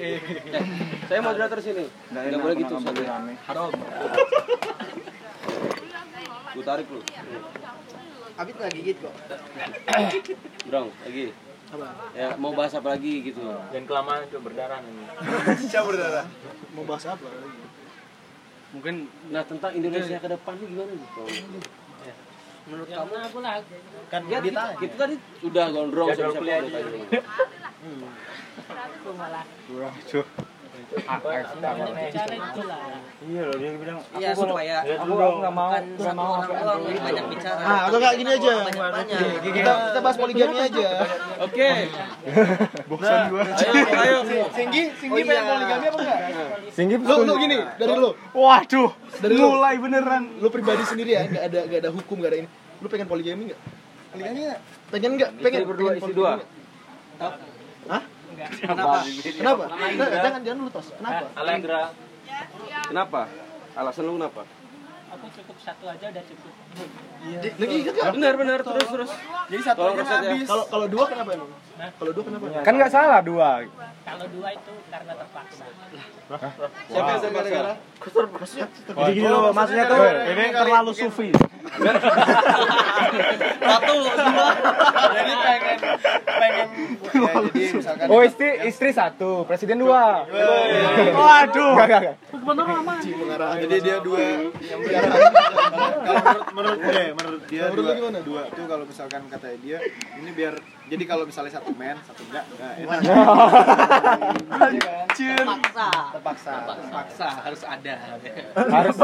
Eh, saya moderator sini. Enggak boleh gitu. Ustaz. Haram. Gue tarik lu. Abis nggak gigit kok. Brong, lagi. Ya, mau bahas apa lagi gitu. Dan kelamaan itu berdarah ini. Mau bahas apa lagi? Mungkin nah tentang Indonesia ke depan gimana nih? Bro? Menurut Ya, kamu? aku lah. Kan Ya, kita, kita tadi udah gondrong Jadwal siapa Aku malah. Iya loh dia bilang. Iya supaya aku nggak mau nggak mau orang doang banyak bicara. Ah, atau enggak gini aja. Kita kita bahas poligami aja. Oke. Bosan gua. Ayo, ayo. Singgi, Singgi Oh, pengen iya. poligami apa enggak? Singgi Lu lu gini, dari lu. Waduh, Dari mulai beneran. Lu pribadi sendiri ya, enggak ada enggak ada hukum, enggak ada ini. Lu pengen poligami enggak? Poligami enggak? Pengen enggak? Pengen berdua, poligami dua. Hah? Kenapa? Kenapa? Enggak, jangan jangan lu tos. Kenapa? Allegra. Kenapa? Alasan lu kenapa? Cukup satu aja udah cukup. Lagi ingat enggak? Benar, benar, terus terus. Jadi satu aja ya. habis. Kalau kalau dua kenapa emang? Kalau dua kenapa? Kan nggak salah dua. Kalau dua itu karena terpaksa. Siapa yang gara-gara? Maksudnya Jadi gini loh, maksudnya tuh ini terlalu sufi. Satu, jadi pengen pengen ya, jadi misalkan Oh istri istri satu, presiden dua. Waduh. Gak, gak, gak. mengarah Jadi dia dua. Kalau menurut menurut dia, menurut dia Menurut dua, gimana? dua tuh kalau misalkan kata dia ini biar jadi kalau misalnya satu men satu enggak enggak enak. Terpaksa. terpaksa. Terpaksa harus ada. Harus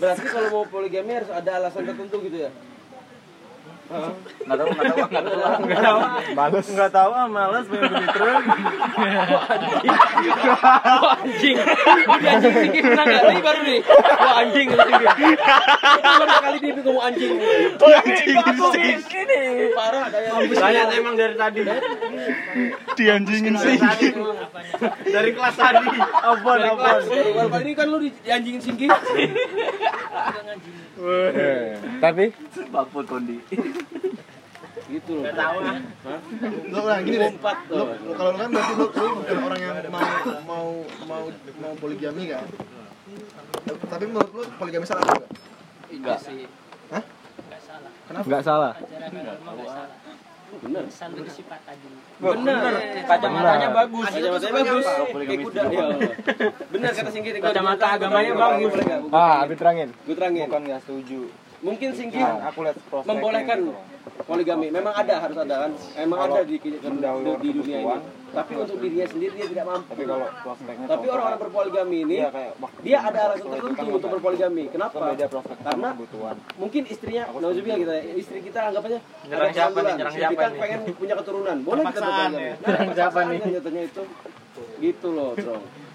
Berarti kalau mau poligami harus ada alasan tertentu gitu ya? Nggak tahu, nggak tahu, nggak tahu. Nggak tahu. males. Nggak tahu, ah malas pengen beli truk. anjing. Udah anjing tinggi pernah enggak? Ini baru nih. Wah anjing kata tinggi. Pertama kali dia ngomong anjing. Anjing Ini parah kayak Saya emang dari tadi. Dianjingin sih. Dari kelas tadi. Baru kali ini kan lu di anjingin singgi. Tapi Bapun kondi. Gitu loh. Tahu ah. Lu lah gini deh. Lu- kalau lu kan berarti lu, lu bukan orang yang mau mau mau mau poligami kan? Tapi menurut lu poligami salah enggak? Enggak sih. Hah? Enggak salah. nggak salah. Ajaran agama enggak salah. Bener. Asal bersifat tadi. Bener. Kacamatanya bagus. Kacamatanya bagus. Kayak kuda. Bener kata Singgi. Kacamata agamanya bagus. Ah, habis terangin. Gue terangin. Bukan nggak setuju. Mungkin Singgi Aku lihat prospeknya membolehkan gitu. poligami. Memang ada harus ada kan. Emang Kalau ada di, di, di dunia ini. Tapi untuk dirinya sendiri dia tidak mampu. Tapi kalau Tapi orang-orang berpoligami ini Iya, kayak, dia ada alasan itu tertentu kan untuk berpoligami. Kenapa? sama Karena kebutuhan. mungkin istrinya, nauzubillah kita, istri kita anggapannya Nyerang siapa nih? Nyerang siapa kita pengen punya keturunan. Boleh kita berpoligami. ya? Nah, Nyerang siapa nih? jatuhnya itu. Gitu loh,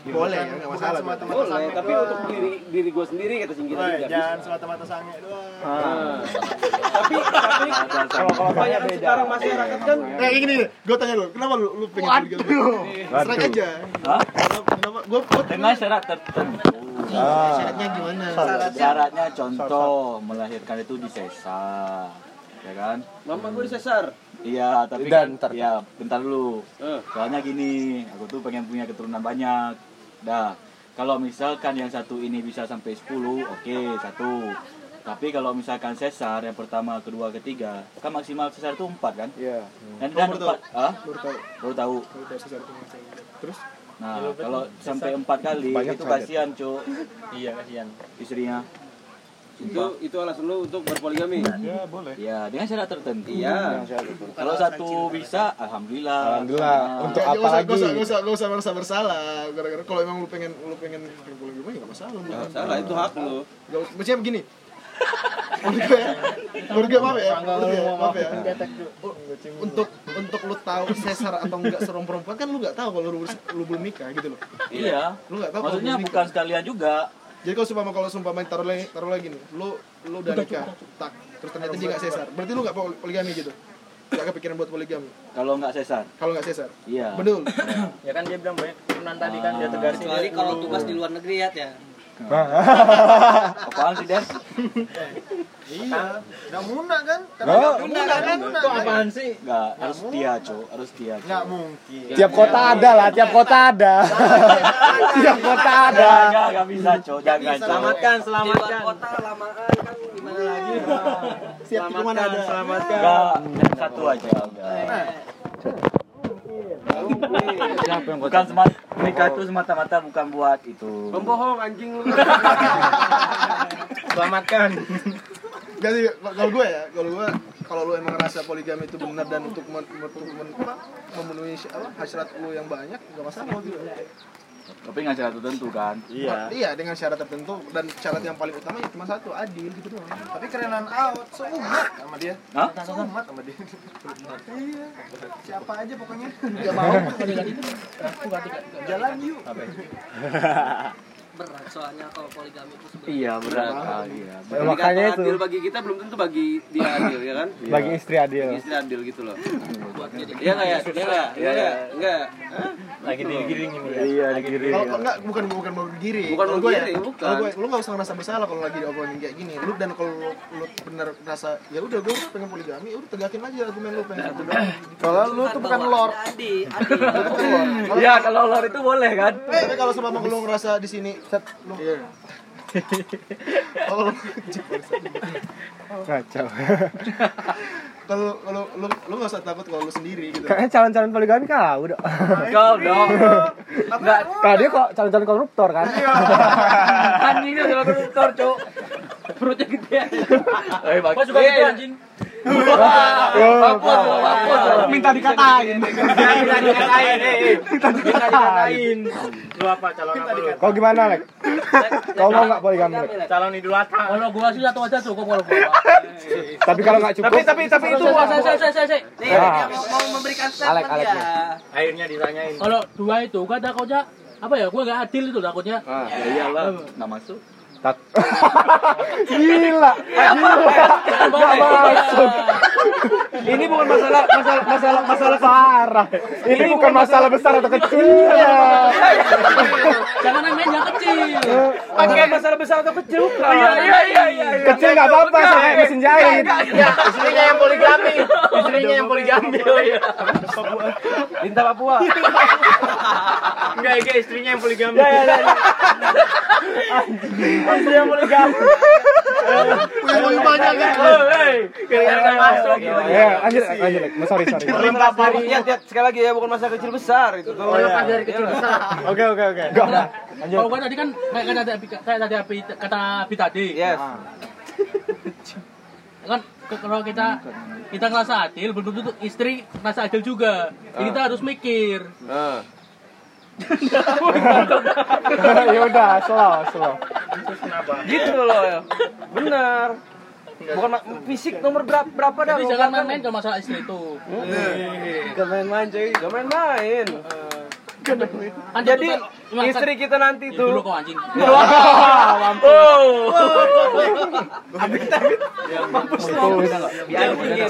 Bro. Boleh ya, enggak masalah. Bukan semata-mata Boleh, sange tapi doang. untuk diri diri gue sendiri kata Singgi tadi nggak jangan semata-mata sange doang. Tapi tapi Kalau kalau kebanyakan beda. sekarang masyarakat kan Nah, kayak gini deh. Gue tanya lu, kenapa lu, lu pengen poligami? Serang aja. Hah? Kenapa? Kenapa? Gue gue Dengan syarat tertentu. Ah. syaratnya gimana? Syaratnya contoh melahirkan itu di sesar. Ya kan? mama gue disesar. Iya, tapi Dan kan, ntar. ya bentar dulu. Eh. Soalnya gini, aku tuh pengen punya keturunan banyak. Dah, kalau misalkan yang satu ini bisa sampai 10, oke, satu. Tapi kalau misalkan sesar yang pertama, kedua, ketiga, kan maksimal sesar itu empat kan? Iya. Dan, dan baru empat, ah? Baru tahu. Baru tahu. Baru tahu sesar itu macam. Terus? Nah, kalau sampai empat kali Banyak itu kasihan, Cuk. Iya, kasihan. Istrinya. Itu itu alasan lu untuk berpoligami. Ya, boleh. Ya, dengan syarat tertentu. Iya. Kalau satu bisa, alhamdulillah. Alhamdulillah. Untuk Ya, apa lagi? nggak usah, nggak usah, nggak usah merasa bersalah. Gara-gara kalau emang lu pengen, lu pengen pengen poligami nggak masalah. Nggak salah itu hak lu. Maksudnya begini. Menurut gue ya, menurut gue maaf ya, menurut gue, maaf ya. Untuk untuk lu tahu sesar atau enggak seorang perempuan kan lu nggak tahu kalau lu, lu belum nikah gitu loh. Iya. Lu nggak tahu. Maksudnya bukan sekalian juga. Jadi kalau sumpama kalau sumpama taruh lagi taruh lagi nih, lu lu udah nikah, tak terus ternyata dia nggak sesar, berarti lu nggak pol- poligami gitu, nggak kepikiran buat poligami. Kalau nggak sesar. Kalau nggak sesar, Iya. betul. Ya kan dia bilang banyak keturunan tadi kan dia tegasin. Kecuali kalau tugas di luar negeri ya, ya. Apaan sih, Des? Iya. Nggak muna kan? Oh. Muna kan? Itu apaan sih? Enggak, harus dia, Cok. Harus dia. Cok. Nggak mungkin. Tiap kota ada lah, tiap kota ada. tiap kota ada. Enggak, enggak, enggak bisa, Cok. Jangan. Selamatkan, selamatkan. kota lamaan kan gimana lagi Siap mana ada. Selamatkan. Enggak, satu aja, enggak. Siapa yang Bukan semata nikah itu semata-mata bukan buat itu. pembohong anjing lu Selamatkan. Gak sih, kalau gue ya, kalau gue kalau lu emang ngerasa poligami itu benar dan untuk men, men- men- apa, memenuhi apa, hasrat lu yang banyak, gak masalah gitu. Tapi nggak syarat tertentu kan. Iya. Iya, dengan syarat tertentu dan syarat yang paling utama ya cuma satu, adil gitu doang. Tapi kerenan out, seumat sama dia. Hah? Seumat sama dia. Iya. Siapa aja pokoknya. Gak mau. Jalan yuk. soalnya kalau poligami itu sebenarnya. Iya, berat kali ya. Ya, makanya Dikata adil itu bagi kita belum tentu bagi dia adil ya kan? Bagi istri adil. bagi istri adil gitu loh. Buat dia iya nggak ya? Iya nggak? Iya nggak? Enggak Lagi digiring ini ya. Iya, digiring. Kalau enggak bukan bukan mau bergiring. Bukan Kalau mau gue ya, bukan. Kalau gue lu enggak usah ngerasa bersalah kalau lagi diomongin kayak gini. Lu dan kalau lu, lu bener ngerasa ya udah gue pengen poligami, udah tegakin aja argumen lu pengen. Kalau lu tuh bukan lord. adi adi Iya, kalau lor itu boleh kan. Tapi kalau selama lu ngerasa di sini set lu iya. Kalau lu- Kacau. kalau kalau lu lu enggak usah takut kalau lu sendiri gitu. Kayaknya calon-calon poligami kau udah. Kau dong. Enggak, kalau dia kok calon-calon koruptor kan? Anjing itu adalah koruptor, Cok. Perutnya gede. Eh, bagus. juga gitu anjing Bagus, bagus. Minta dikatain. Minta dikatain, eh. Minta dikatain. Lu apa calon apa lu? Kau gimana, Lek? Kau mau nggak poligami, Lek? Calon Idul Adha. kalau gua sih satu aja cukup kalau gua Tapi kalau nggak cukup, Tapi tapi tapi itu saya saya saya saya saya nih dia mau, memberikan statement ya akhirnya ditanyain. kalau dua itu gua takutnya apa ya gua nggak adil itu takutnya Ah, ya iyalah, nggak masuk. Tak. Gila. Nggak masuk. Ini bukan masalah masalah masalah masalah Parah. Ini bukan masalah besar atau kecil. jangan main yang kecil Bukan masalah besar atau kecil. Iya, iya, iya, iya. Kecil nggak apa-apa, kayak mesin jahit. Istrinya yang poligami. Istrinya yang poligami. Oh iya. Minta Papua. Enggak, enggak istrinya yang poligami. Ya, ya, ya. Yang poligami. Punya banyak kan. Oh. Gara-gara masuk. Ya, lanjut, lanjut, Lek. Sorry, sorry. Minta Papua. Iya, tiap sekali lagi ya bukan masalah kecil besar itu tuh. lepas dari kecil besar Oke, oke, oke. Enggak. kalau gua tadi kan kayak kata kayak tadi Abi kata Abi tadi Yes. kan ke- kalau kita kita ngerasa adil belum tentu istri ngerasa adil juga Jadi kita harus mikir ya udah, slow, slow. Gitu loh. ya. Benar. Bukan fisik nomor berapa berapa dah. jangan main-main kalau masalah istri itu Gak main-main cuy, gak main-main. Kan Jadi istri kita nanti dulu tuh. kok anjing Oh.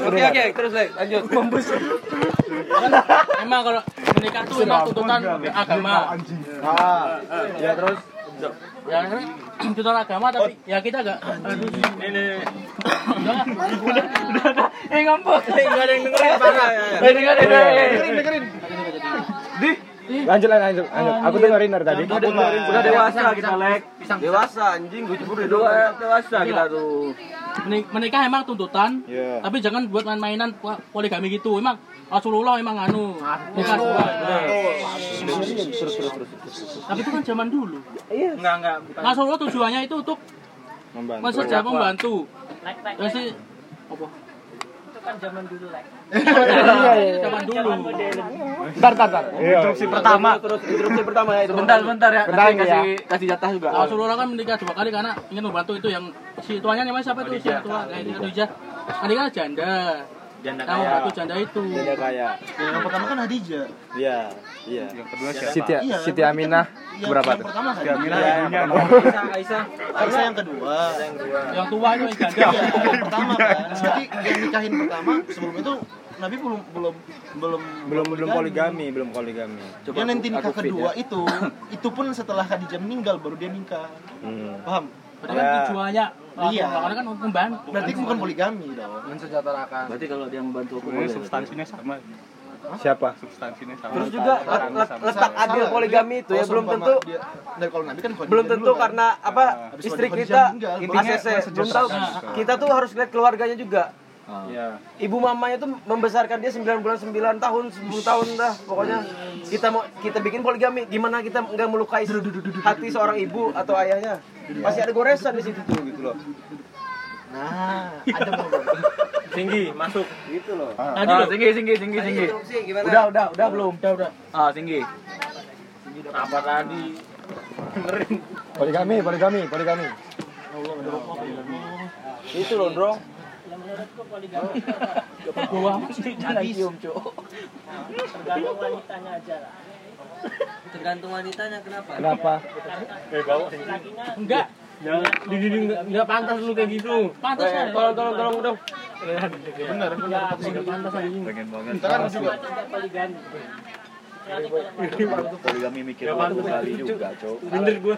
Oke oke, terus lagi lanjut. emang kalau menikah tuh emang tuntutan agama Ah, ya terus ya tuntutan agama tapi ya kita gak aduh ini Eh ngambek. Enggak ada yang dengerin parah. Eh dengerin Dengerin, dengerin. Lanjut lanjut lanjut. Aku dengerin dari tadi. Udah dewasa kita lek. Dewasa anjing, gue cemburu dua dewasa. Kita tuh. Menik- menikah emang tuntutan Iya. tapi jangan buat main-mainan po- poligami gitu. Emang Rasulullah emang anu nikah dua. Tapi itu kan zaman dulu. Enggak, enggak, bukan. Rasulullah tujuannya itu untuk Membantu. maksudnya membantu. Lek, lek, terus sih apa kan zaman dulu, Lek. Iya, iya. zaman dulu Bentar, bentar, bentar. Iya. Pertama, terus interupsi pertama ya. Bentar, bentar ya. Bentar, kasih ya. kasih jatah juga. Rasulullah kan menikah dua kali karena ingin membantu itu yang si tuanya namanya siapa itu si tua Khadijah kan janda Janda kaya. membantu janda itu Dia kaya. Yang pertama kan Hadijah. Iya, iya. Yang kedua siapa? Siti, Iya, Siti Aminah Yang, berapa yang tuh? pertama Siti Hadijah. Aminah yang pertama. Aisyah, Aisyah. Aisyah yang kedua. yang tua itu yang janda Iya, yang pertama kan. Jadi yang nikahin pertama sebelum itu Nabi belum belum belum belum belum poligami belum poligami dia nanti nikah kedua itu itu pun setelah Khadijah meninggal baru dia nikah hmm. paham Berarti kan Ya. tujuannya Iya. karena kan untuk membantu. berarti bukan poligami dong. Mensejahterakan. Berarti kalau dia membantu aku boleh. substansinya sama. Siapa? Substansinya sama. Terus juga let- let- letak adil poligami itu ya belum tentu dia- nah, kalau Nabi kan belum tentu kan. karena apa Habis istri kita intinya ACC belum tahu mensejahterakan. kita tuh harus lihat keluarganya juga. Ah. ya ibu mamanya tuh membesarkan dia 9 bulan 9 tahun 10 tahun dah pokoknya. Kita mau kita bikin poligami gimana kita nggak melukai hati seorang ibu atau ayahnya pasti ada goresan di situ tuh gitu loh. Nah ada tinggi masuk. Gitu loh. Ah, tinggi, tinggi, tinggi, tinggi. gimana? Udah, udah, udah belum? Udah, udah. Ah, tinggi. apa tadi poligami poligami poligami. Itu loh bro menurutku poligami. Gua sih? Jangan cium, Cuk. tergantung wanitanya aja lah Tergantung wanitanya kenapa? kenapa? Laki-lakinya Enggak. di di nggak pantas lu kayak gitu. Pantas Eh, kan? tolong tolong tolong. Dong benar benar. Enggak pantas aja. Pengen banget. kita kan juga poligami. Poligami. Mikir dua kali juga, Cok. minder gua.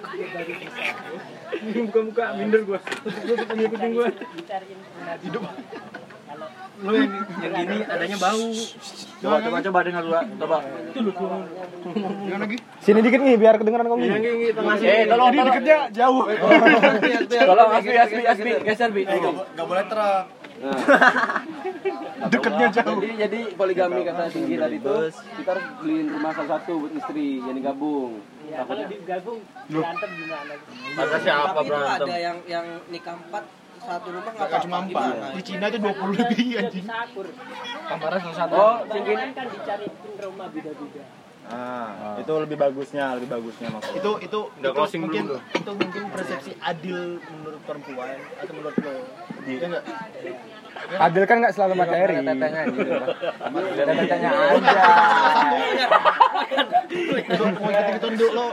Buka buka minder gua. Ngikutin gua. Dicariin. Hidup. kalau lu yang yang gini adanya bau. Coba, coba, coba dengar dulu. Coba. gimana lagi? Sini dikit nih biar kedengeran nih gini tengah sini. Eh, tolong, deketnya jauh. Tolong Asbi, Asbi, Asbi, geser Bi. Nggak boleh terang. deketnya jauh. jadi jadi poligami kata tinggi tadi tuh. Kita harus beliin rumah satu-satu buat istri jadi gabung. Ya kalau digabung berantem gimana? Kata siapa itu berantem? ada yang yang nikah empat satu rumah nggak Gak cuma empat. Di Cina itu 20 lebih anjing. kamarnya salah satu oh tinggi kan dicariin rumah beda-beda. Ah itu lebih bagusnya lebih bagusnya maksudnya itu itu Udah itu closing mungkin dulu. itu mungkin persepsi adil menurut perempuan atau menurut lo? Ya enggak adil kan nggak selalu materi. tetenya gitu. Tetenya aja. Untuk mau kita kita duduk lo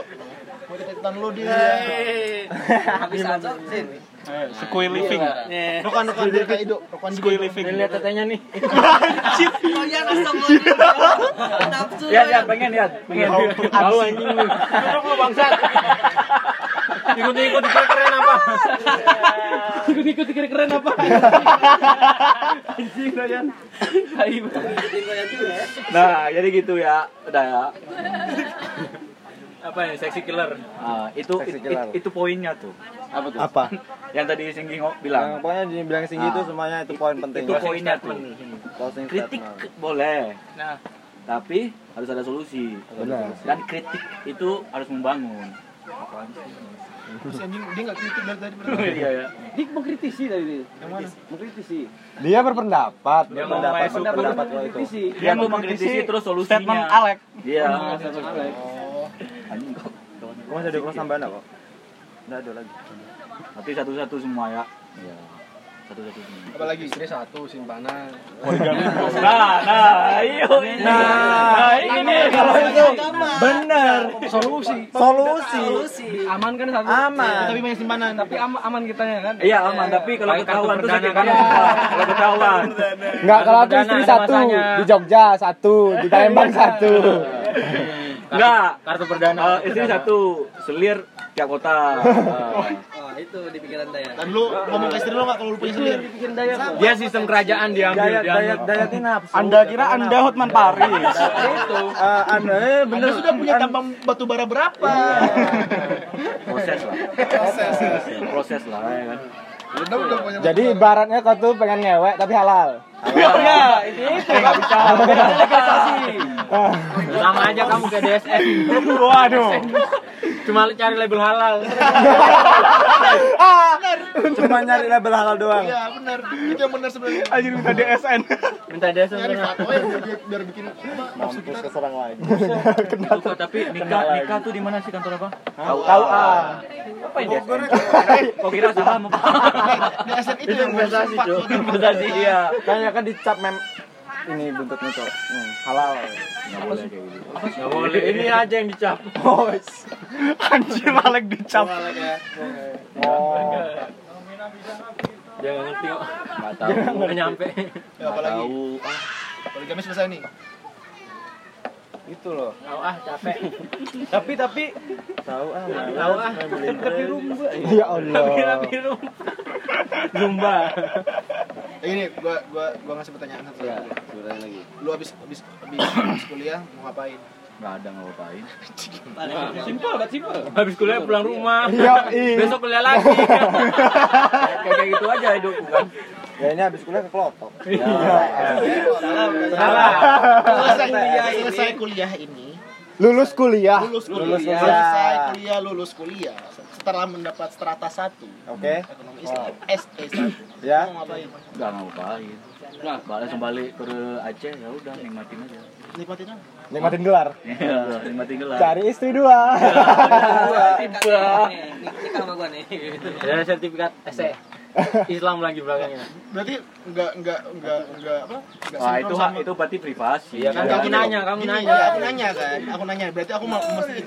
mau kita kita lo dia. Habis aja Sin. Sekui living. rokan rokan dia kayak itu rokan juga living. Lihat tetenya nih. Oh iya astagfirullah. Nafsu. Ya, ya, pengen ya, pengen. tahu anjing. Lu duduk lu bangsat. Ikut-ikut dikira keren apa? Ikut-ikut dikira keren apa? Anjing Ryan. Nah, jadi gitu ya. Udah ya. Apa ya seksi killer Ah, itu Seksi it- killer. it- itu poinnya tuh. apa tuh apa Yang tadi Singgi bilang. pokoknya dibilang tinggi itu Ah. semuanya itu poin penting Itu poinnya tuh. closing Kritik statement. boleh, nah tapi harus ada solusi. Benar. Dan kritik itu harus membangun. terus anjing dia nggak kritik dari tadi Iya ya. dia mengkritisi tadi dia yang mana mengkritisi dia berpendapat Dia berpendapat berpendapat kalau itu mengkritisi Dia mau mengkritisi terus solusinya. statement Alek Iya. oh Anjing kok. masih ada kurang tambahan apa nggak ada lagi. Tapi satu-satu semua ya. Iya. Satu-satu semua. apa lagi istri satu simpanan. Nah, nah, ayo. Nah, ini nih. kalau itu bener solusi. Solusi. Aman kan satu? Aman. Tapi banyak simpanan. Tapi am aman kitanya kan? Iya aman, tapi kalau ketahuan tuh sakit kan? Kalau ketahuan. Nggak, kalau aku istri satu di Jogja satu di Palembang satu Enggak. kartu perdana Eh, istri satu, selir tiap kota. Oh, itu di pikiran Daya. dan lu ngomong ke istri lo nggak kalau lu punya sendiri bikin daya dia sistem kerajaan diambil daya daya diambil daya nafsu anda kira anda Hotman Paris itu Eh, anda eh, bener Anda sudah punya tambang batu bara berapa? Proses lah. Proses. Proses lah ya kan. Jadi ibaratnya kau tuh pengen ngewek tapi halal Enggak, itu itu enggak bisa. Beda legalisasi. Sama aja kamu ke DSN. waduh Cuma cari label halal. ah, cuma nyari label halal doang Iya benar, itu yang benar sebenarnya. anjir minta DSN Minta DSN. Nyari fatwa ya biar, bikin mampus keserang lagi kok tapi nikah nikah tuh di mana sih kantor apa? tahu tahu ah Apa ini? Kok kira saham apa? di SN itu yang Investasi. Investasi iya. kayaknya kan dicap mem ini buntutnya cok hmm, halal Enggak boleh kayak gitu. Enggak boleh. Ini aja yang dicap. oh anjir Alek dicap oh Dia enggak ngerti kok. Enggak tahu. Enggak nyampe. Ya, apalagi Tahu. Ah, poligami selesai nih Itu loh. Tahu ah capek. Tapi tapi Tahu ah. Tahu ah. tapi rumba. Ya Allah. Tapi rum. Zumba. Eh, ini gua gua gua ngasih pertanyaan satu Ya, lagi. lu habis habis habis, habis kuliah mau ngapain Nggak ada ngapain. Simpel, banget simpel. Habis kuliah pulang rumah. Iya, iya. Besok kuliah lagi. Kayak gitu aja hidupku kan. Kayaknya habis kuliah ke kelotok. Salah. selesai kuliah selesai kuliah ini Lulus kuliah. lulus kuliah Lulus kuliah. selesai kuliah lulus kuliah setelah mendapat strata satu Oke. ekonomi Islam SE satu Ya. mau ngapain Nggak ngapain. Nah, balik balik ke Aceh ya udah nikmatin aja. Nikmatin apa Nikmatin gelar. Iya, nikmatin gelar. Cari istri dua. Tiba. Nikah sama gua nih. Ada sertifikat SE. Islam lagi belakangnya. berarti enggak enggak enggak enggak apa enggak Wah, itu sama- itu berarti privasi. Iya kan, kamu nanya, kamu nanya. aku nanya kan aku nanya berarti aku mau mesti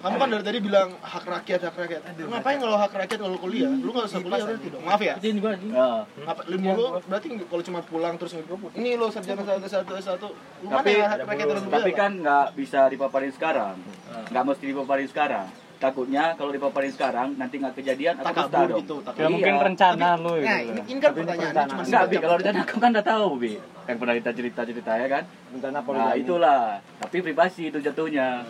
kamu kan dari tadi bilang hak rakyat hak rakyat Lu ngapain kalau hak rakyat kalau kuliah lu nggak usah kuliah berarti dong maaf ya Ini gua Ya. Ngapa ilmu lu berarti kalau cuma pulang terus ngikut ini lo sarjana satu satu satu lu mana Tapi ya hak rakyat tapi kan nggak bisa dipaparin sekarang. Nggak mesti dipaparin sekarang. Takutnya kalau dipaparin sekarang nanti nggak kejadian atau dusta takabur dong. gitu Ya takabur mungkin Iya. rencana lu nah gitu. ini, ini kan pertanyaannya cuma Enggak, Bi, kalau rencana aku kan udah tahu, Bi. Kan pernah kita cerita-cerita ya kan? Rencana Nah, itulah. Tapi privasi itu jatuhnya.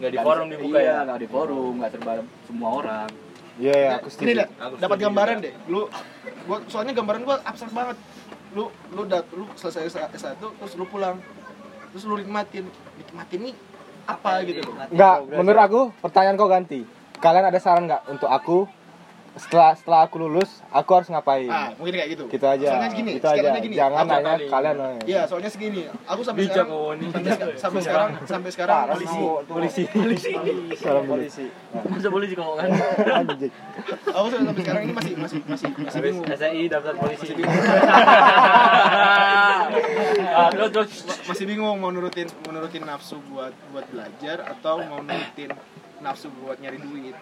Enggak di Nggak forum dibuka iya, ya. nggak di forum, nggak serba semua orang. Iya, iya, aku ini setuju. lihat dapat gambaran deh lu gua soalnya gambaran gua abstrak banget lu lu dat lu selesai S- S1 terus lu pulang terus lu nikmatin nikmatin nih apa gitu loh Enggak, menurut aku pertanyaan kau ganti. Kalian ada saran nggak untuk aku setelah setelah aku lulus aku harus ngapain? ah mungkin kayak gitu Gitu aja. soalnya gini Gitu aja. gini Jangan nanya kalian nanya. Iya, soalnya segini. Aku sampai Bijak sekarang ini. sampai, sampai sekarang sampai sekarang polisi. Polisi. Polisi. Salam polisi. Masa boleh sih ngomong kan? Anjing. Aku sampai sampai sekarang ini masih masih masih masih bingung. SI daftar polisi. Ah, terus terus Masih bingung mau nurutin mau nurutin nafsu buat buat belajar atau mau nurutin nafsu buat nyari duit.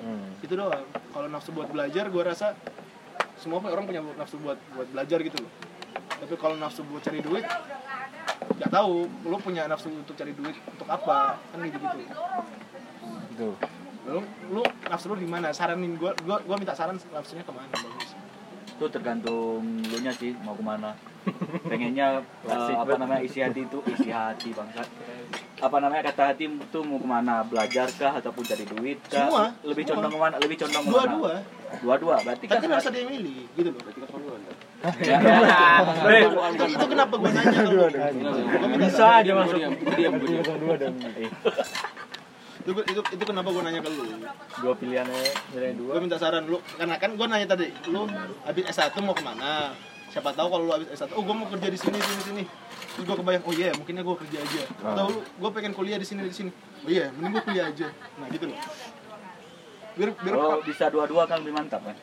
Hmm. Itu doang. Kalau nafsu buat belajar gua rasa semua orang punya nafsu buat buat belajar gitu loh. Tapi kalau nafsu buat cari duit nggak tahu lu punya nafsu untuk cari duit untuk apa kan gitu gitu Gitu. lu lu nafsu lu di mana saranin gua gua gua minta saran nafsunya ke mana bagus itu tergantung lu nya sih mau ke mana. Pengennya eh, apa namanya isi hati itu isi hati bangsat apa namanya kata hati itu mau ke mana? Belajar kah ataupun cari duit kah? Semua, lebih semua. condong ke mana? Lebih condong ke mana? Dua-dua. Dua-dua berarti kan tapi kan harus ada yang milih gitu loh. Ya, Eh, itu, itu kenapa gua nanya ke lu gua minta Bisa saran. Itu, itu, itu kenapa gua nanya ke lu? Dua pilihannya milih dua. gua minta saran lu karena kan gua nanya tadi lu habis S1 mau ke mana? Siapa tahu kalau lu habis S1 oh gua mau kerja di sini sini sini. Terus gua kebayang oh iya mungkinnya gua kerja aja. Atau lu gua pengen kuliah di sini di sini. Oh iya mending gua kuliah aja. Nah gitu loh. Biar biar kalau bisa dua-dua kan lebih mantap kan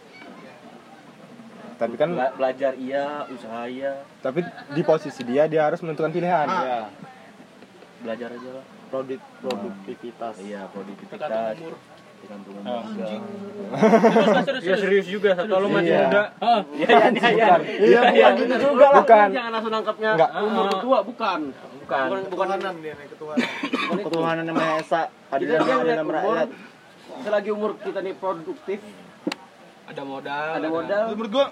Tapi kan Bela- belajar iya usaha iya. Tapi di posisi dia dia harus menentukan pilihan. Ah. ya belajar aja lah Produk produktivitas. iya produktivitas tergantung umur juga Ya serius juga, satu lu masih Iya. muda. iya iya iya iya Iya, bukan gitu juga lah. Bukan. Jangan langsung nangkapnya Enggak. umur tua, bukan. Bukan. Bukan, bukan kanan dia nih ketuhanan Ketuhanan yang Maha Esa, Kita adilan umur, rakyat. selagi umur kita nih produktif, Ada modal. ada modal, menurut gua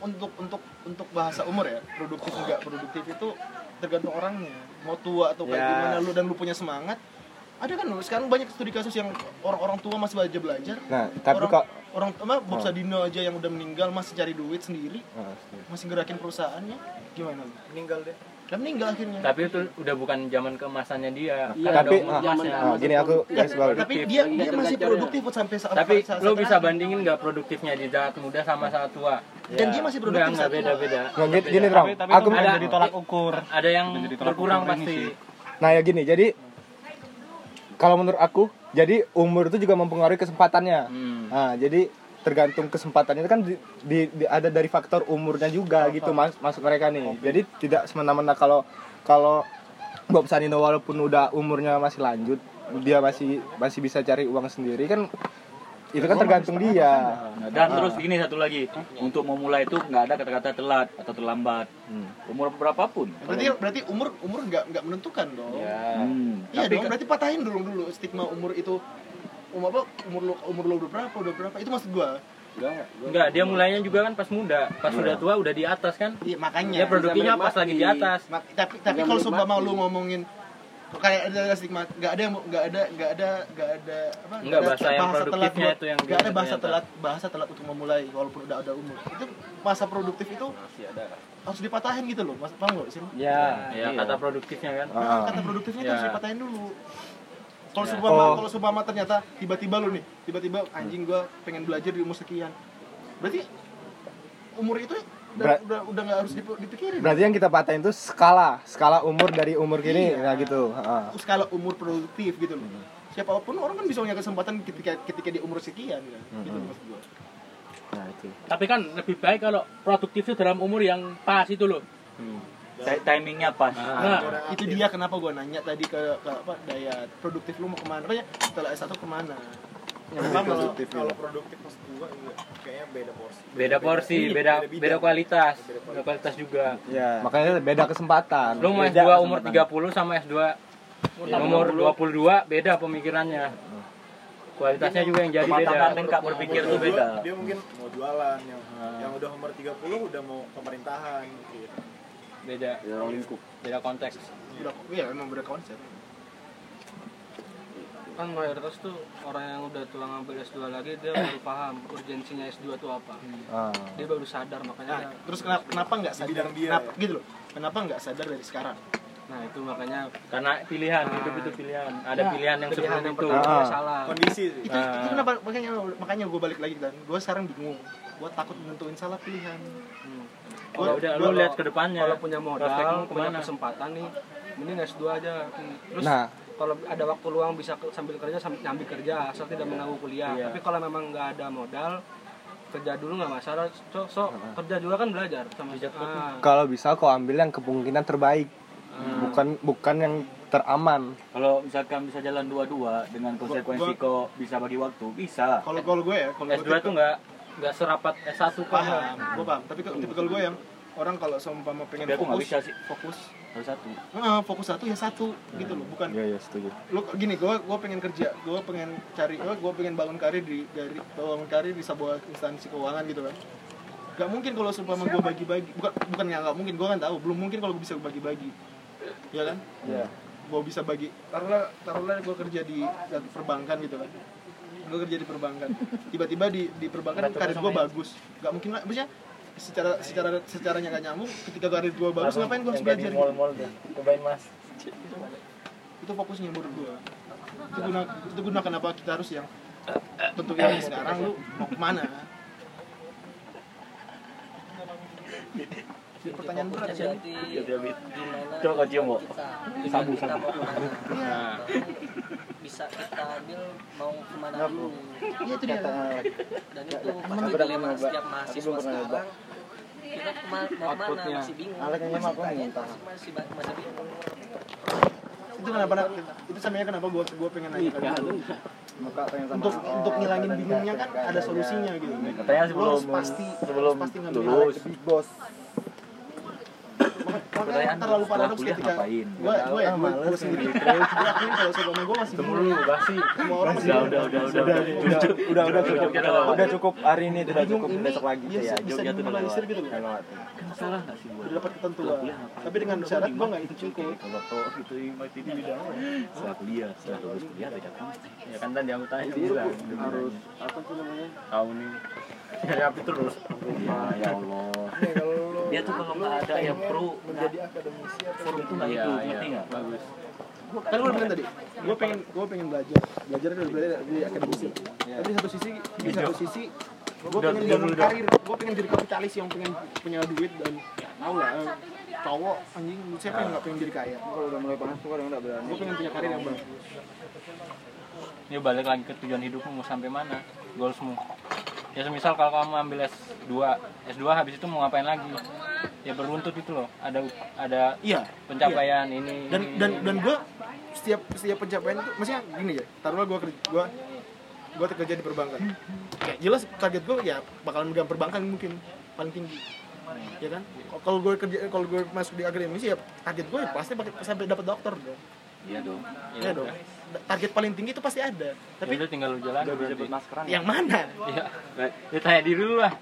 untuk untuk untuk bahasa umur ya produktif enggak produktif itu tergantung orangnya mau tua atau kayak Ya. gimana lu dan lu punya semangat ada kan lu sekarang banyak studi kasus yang orang-orang tua masih belajar belajar. Nah, tapi orang kok orang apa Bob Sadino aja yang udah meninggal masih cari duit sendiri Ah, masih gerakin perusahaannya gimana lu? Meninggal deh dan meninggal akhirnya Tapi itu udah bukan zaman kemasannya dia. Iya, Kan ada tapi ah, ah, gini aku bawahi. tapi dia dia Iya, masih tergajarnya. produktif sampai saat Tapi saat- lo saat bisa bandingin nggak produktifnya di saat muda sama saat tua? Dan dia masih produktif. Nggak, gini, gini Trom. Tapi, tapi Aku ada- jadi tolak ukur. Ada yang berkurang pasti. Nah ya gini, jadi kalau menurut aku, jadi umur itu juga mempengaruhi kesempatannya. Hmm. Nah, jadi tergantung kesempatannya itu kan di, di- di- ada dari faktor umurnya juga gitu mas masuk mereka nih. Jadi tidak semena-mena kalau kalau Bob Sanino walaupun udah umurnya masih lanjut, dia masih masih bisa cari uang sendiri kan itu kan tergantung dia. Nah, dan terus gini satu lagi untuk memulai itu nggak ada kata-kata telat atau terlambat. Umur berapapun. Berarti berarti umur umur nggak nggak menentukan dong. Hmm, iya tapi dong berarti patahin dulu dulu stigma umur itu umur apa umur lo umur lo udah berapa udah berapa itu maksud gua Enggak, dia mulainya juga kan pas muda. Pas udah tua udah di atas kan. iya makanya Dia produktifnya pas lagi di atas. Mak- tapi tapi kalau sumpah lu ngomongin kayak ada stigma nggak ada yang mau- nggak ada nggak ada nggak ada apa Nggak, ada bahasa yang produktifnya buat- itu yang nggak ada bahasa ternyata. telat bahasa telat untuk memulai walaupun udah ada umur itu masa produktif itu harus dipatahin gitu loh mas paham nggak sih ya Ya, kata produktifnya kan. Ah. kata produktifnya itu Ya. harus dipatahin dulu kalau Ya. sumpama Oh. kalau sumpama ternyata tiba-tiba lu nih tiba-tiba anjing gua pengen belajar di umur sekian. Berarti umur itu udah Berat- udah udah nggak harus dip- dipikirin. Berarti yang kita patahin itu skala skala umur dari umur gini ya gitu. Skala umur produktif gitu loh. Siapa pun orang kan bisa punya kesempatan ketika ketika di umur sekian kan gitu loh maksud gua. Nah itu. Tapi kan lebih baik kalau produktif itu dalam umur yang pas itu loh. Ti- timingnya pas Nah, itu dia kenapa gua nanya tadi ke, ke apa daya produktif lu mau ke mana Makanya setelah S1 ke mana Memang kalau kalau produktif pas gua juga kayaknya beda porsi. Beda porsi, Iya, beda beda bidang. beda kualitas. Beda kualitas juga. Ya. makanya beda kesempatan Lu mau Beda S2 umur kesempatan. 30 sama S2 umur 22 beda pemikirannya. Kualitasnya juga yang jadi beda. tingkat berpikir Umur tuh beda Dia mungkin mau jualan yang yang udah umur 30 udah mau pemerintahan gitu. Beda. Beda konteks. udah iya emang beda konsep kan mayoritas tuh orang yang udah tua ngambil S2 lagi dia baru paham urgensinya S2 itu apa. Ah. Dia baru sadar makanya nah terus kenapa kenapa nggak sadar bidang dia, kenapa, gitu loh kenapa nggak sadar dari sekarang nah itu makanya Karena pilihan, hidup itu pilihan. Ada pilihan yang pilihan sebelum yang itu. pertama Ah. salah. Kondisi sih. itu, itu kenapa makanya makanya gue balik lagi kan gue sekarang bingung gue takut menentuin salah pilihan Oh, udah lu lihat ke depannya. Kalau punya modal, punya ke mana? kesempatan nih, mending S2 aja. Terus Nah. kalau ada waktu luang bisa ke- sambil kerja sambil nyambi kerja asal tidak mengganggu kuliah. Iya. Tapi kalau memang nggak ada modal kerja dulu nggak masalah. So, so kerja juga kan belajar sama ah, kalau bisa kau ambil yang kemungkinan terbaik bukan bukan yang teraman kalau misalkan bisa jalan dua-dua dengan konsekuensi kok bisa bagi waktu bisa kalau kalau gue ya kalau S2 gue tuh nggak nggak serapat S1 kan. paham gue paham. Tapi kalau tipikal gue yang orang kalau seumpama pengen tapi fokus bisa sih. fokus. Harus satu. Heeh, fokus satu ya satu gitu loh bukan. Iya iya setuju. Lu gini gue gue pengen kerja gue pengen cari gue pengen bangun karir di dari bangun karir di sebuah instansi keuangan gitu kan. Gak mungkin kalau seumpama gue bagi-bagi bukan bukan ya nggak mungkin gue kan tahu. Belum mungkin kalau gue bisa bagi-bagi. Ya kan? Iya. gue bisa bagi taruhlah taruhlah gue kerja di di perbankan gitu kan gue kerja di perbankan. Tiba-tiba di di perbankan karir gue bagus. Gak mungkin lah maksudnya secara secara secaranya gak nyambung ketika karir gue bagus ngapain gue harus belajar? gitu? Cobain mas. itu fokusnya menurut gua. Itu guna itu guna kenapa kita harus yang bentuk yang sekarang lu mau ke mana pertanyaan berat ya jadi gimana Coba kau cium, Sabu, sabu. Nah, bisa kita ambil mau ke mana dulu. iya itu dia dan itu pasti dilema setiap mahasiswa sekarang. kita ke mana? Mau masih bingung. Masih tanya masih masih masih bingung. Itu kenapa itu samanya kenapa gua gua pengen nanya ke lu untuk untuk ngilangin bingungnya kan ada solusinya gitu. katanya Lu sebelum pasti sebelum pasti ngambil lulus. bos pertanyaan terlalu paradoks ketika ya, ngapain? gue gue ya gue sendiri. gue kalau sebelumnya gue masih temu lu basi. Semua orang udah udah udah udah. Udah udah. Cukup udah cukup hari ini udah cukup besok lagi iya, ya. bisa diminimalisir gitu kan salah nggak sih gue udah dapat ketentuan. Tapi dengan syarat gue nggak ikut cukup. Gitu. kalau tuh itu mati di bidang ya? setelah kuliah setelah lulus kuliah ada ya kan dan diangkut aja iya, harus apa sih ya? namanya? Tahun ini. Ya tapi terus. Ya Allah dia tuh kalau nggak ada yang pro menjadi akademisi forum tuh nggak Iya, ikut iya. ngerti nggak? Bagus. kan gue bilang tadi gue pengen gue pengen belajar. Belajar dari belajar dari akademisi. Tapi di satu sisi di satu sisi gue pengen bangun karir. Gue pengen jadi kapitalis yang pengen punya duit dan tau lah cowok anjing siapa yang nggak pengen jadi kaya? Kalau udah mulai panas tuh kadang nggak berani. Gue pengen punya karir yang bagus. Ini balik lagi ke tujuan hidupmu mau sampai mana? Goalsmu. Ya semisal kalau kamu ambil S2, S2 habis itu mau ngapain lagi? Ya beruntut itu loh. Ada ada iya pencapaian ini. dan ini, dan ini. dan gue setiap setiap pencapaian itu maksudnya gini ya taruhlah gue kerja gue gue kerja di perbankan ya jelas target gue ya bakalan megang perbankan mungkin paling tinggi ya kan kalau gue kerja kalau gue masuk di akademisi ya target gue ya pasti pakai sampai dapat dokter dong Iya dong. ya dong target paling tinggi itu pasti ada. Tapi tapi itu tinggal lu jalan berarti. yang mana? Iya. Ya tanya diri dulu lah.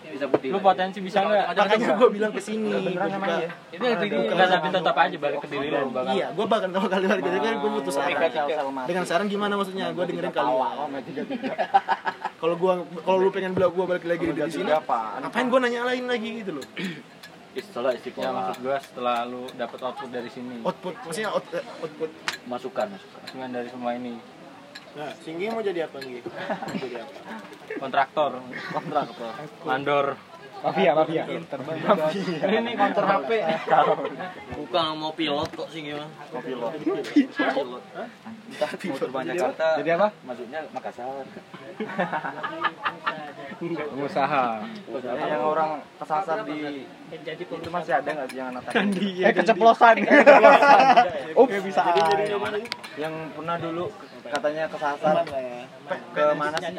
Bisa putih. lu potensi bisa nggak? makanya gue bilang ke sini gua buka- Itu yang tinggi. Enggak, tapi tetap aja balik ke diri lu iya gue bahkan kalau kali balik kan gue butuh saran dengan saran gimana maksudnya? Gue dengerin kalian. kalau gue kalau lu pengen bilang gue balik lagi di sini ngapain gue nanya lain lagi gitu loh Ya istiqomah. maksud gua setelah lu dapat output dari sini output maksudnya out, eh, output Masukan, masukan. dengan dari semua ini Nah, Singgi mau jadi apa nih? Mau jadi apa? kontraktor kontraktor mandor Mafia, mafia. ini konter HP Bukan mau pilot kok sih gimana? Banyak Jakarta. Jadi apa? Maksudnya Makassar. Pengusaha. yang orang kesasar di itu masih ada nggak sih yang anak Eh keceplosan. Ups. bisa. yang pernah dulu katanya kesasar ke mana sih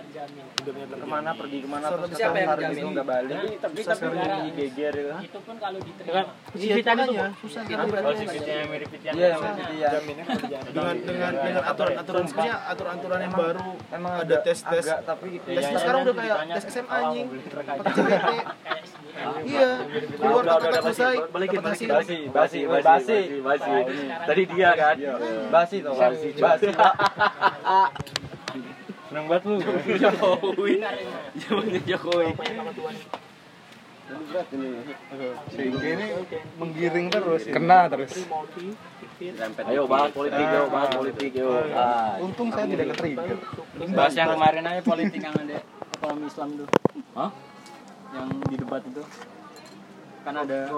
ke mana pergi ke mana terus Siapa yang kesasar gitu jamin? nggak balik. Tapi terus tapi di geger gitu itu pun kalau Iya diterima. iya susah kan CVT yang mirip Fitian iya yang gitu ya dengan dengan dengan aturan aturan sebenarnya aturan aturan yang baru emang ada tes tes tapi tes tes sekarang udah kayak tes SMA anjing. pakai CBT iya keluar kata selesai dapat hasil Basi, basi, basi, basi. Tadi dia kan. basi tuh Basi, basi seneng banget lu Jokowi. Zamannya Jokowi. Sehingga ini menggiring terus. Kena terus. Ayo bahas politik, yo, bahas politik, yo. Ah, Untung saya tidak ke-trigger. bahas yang kemarin aja politik yang ada ekonomi Islam tuh Hah? Yang di debat itu. Kan ada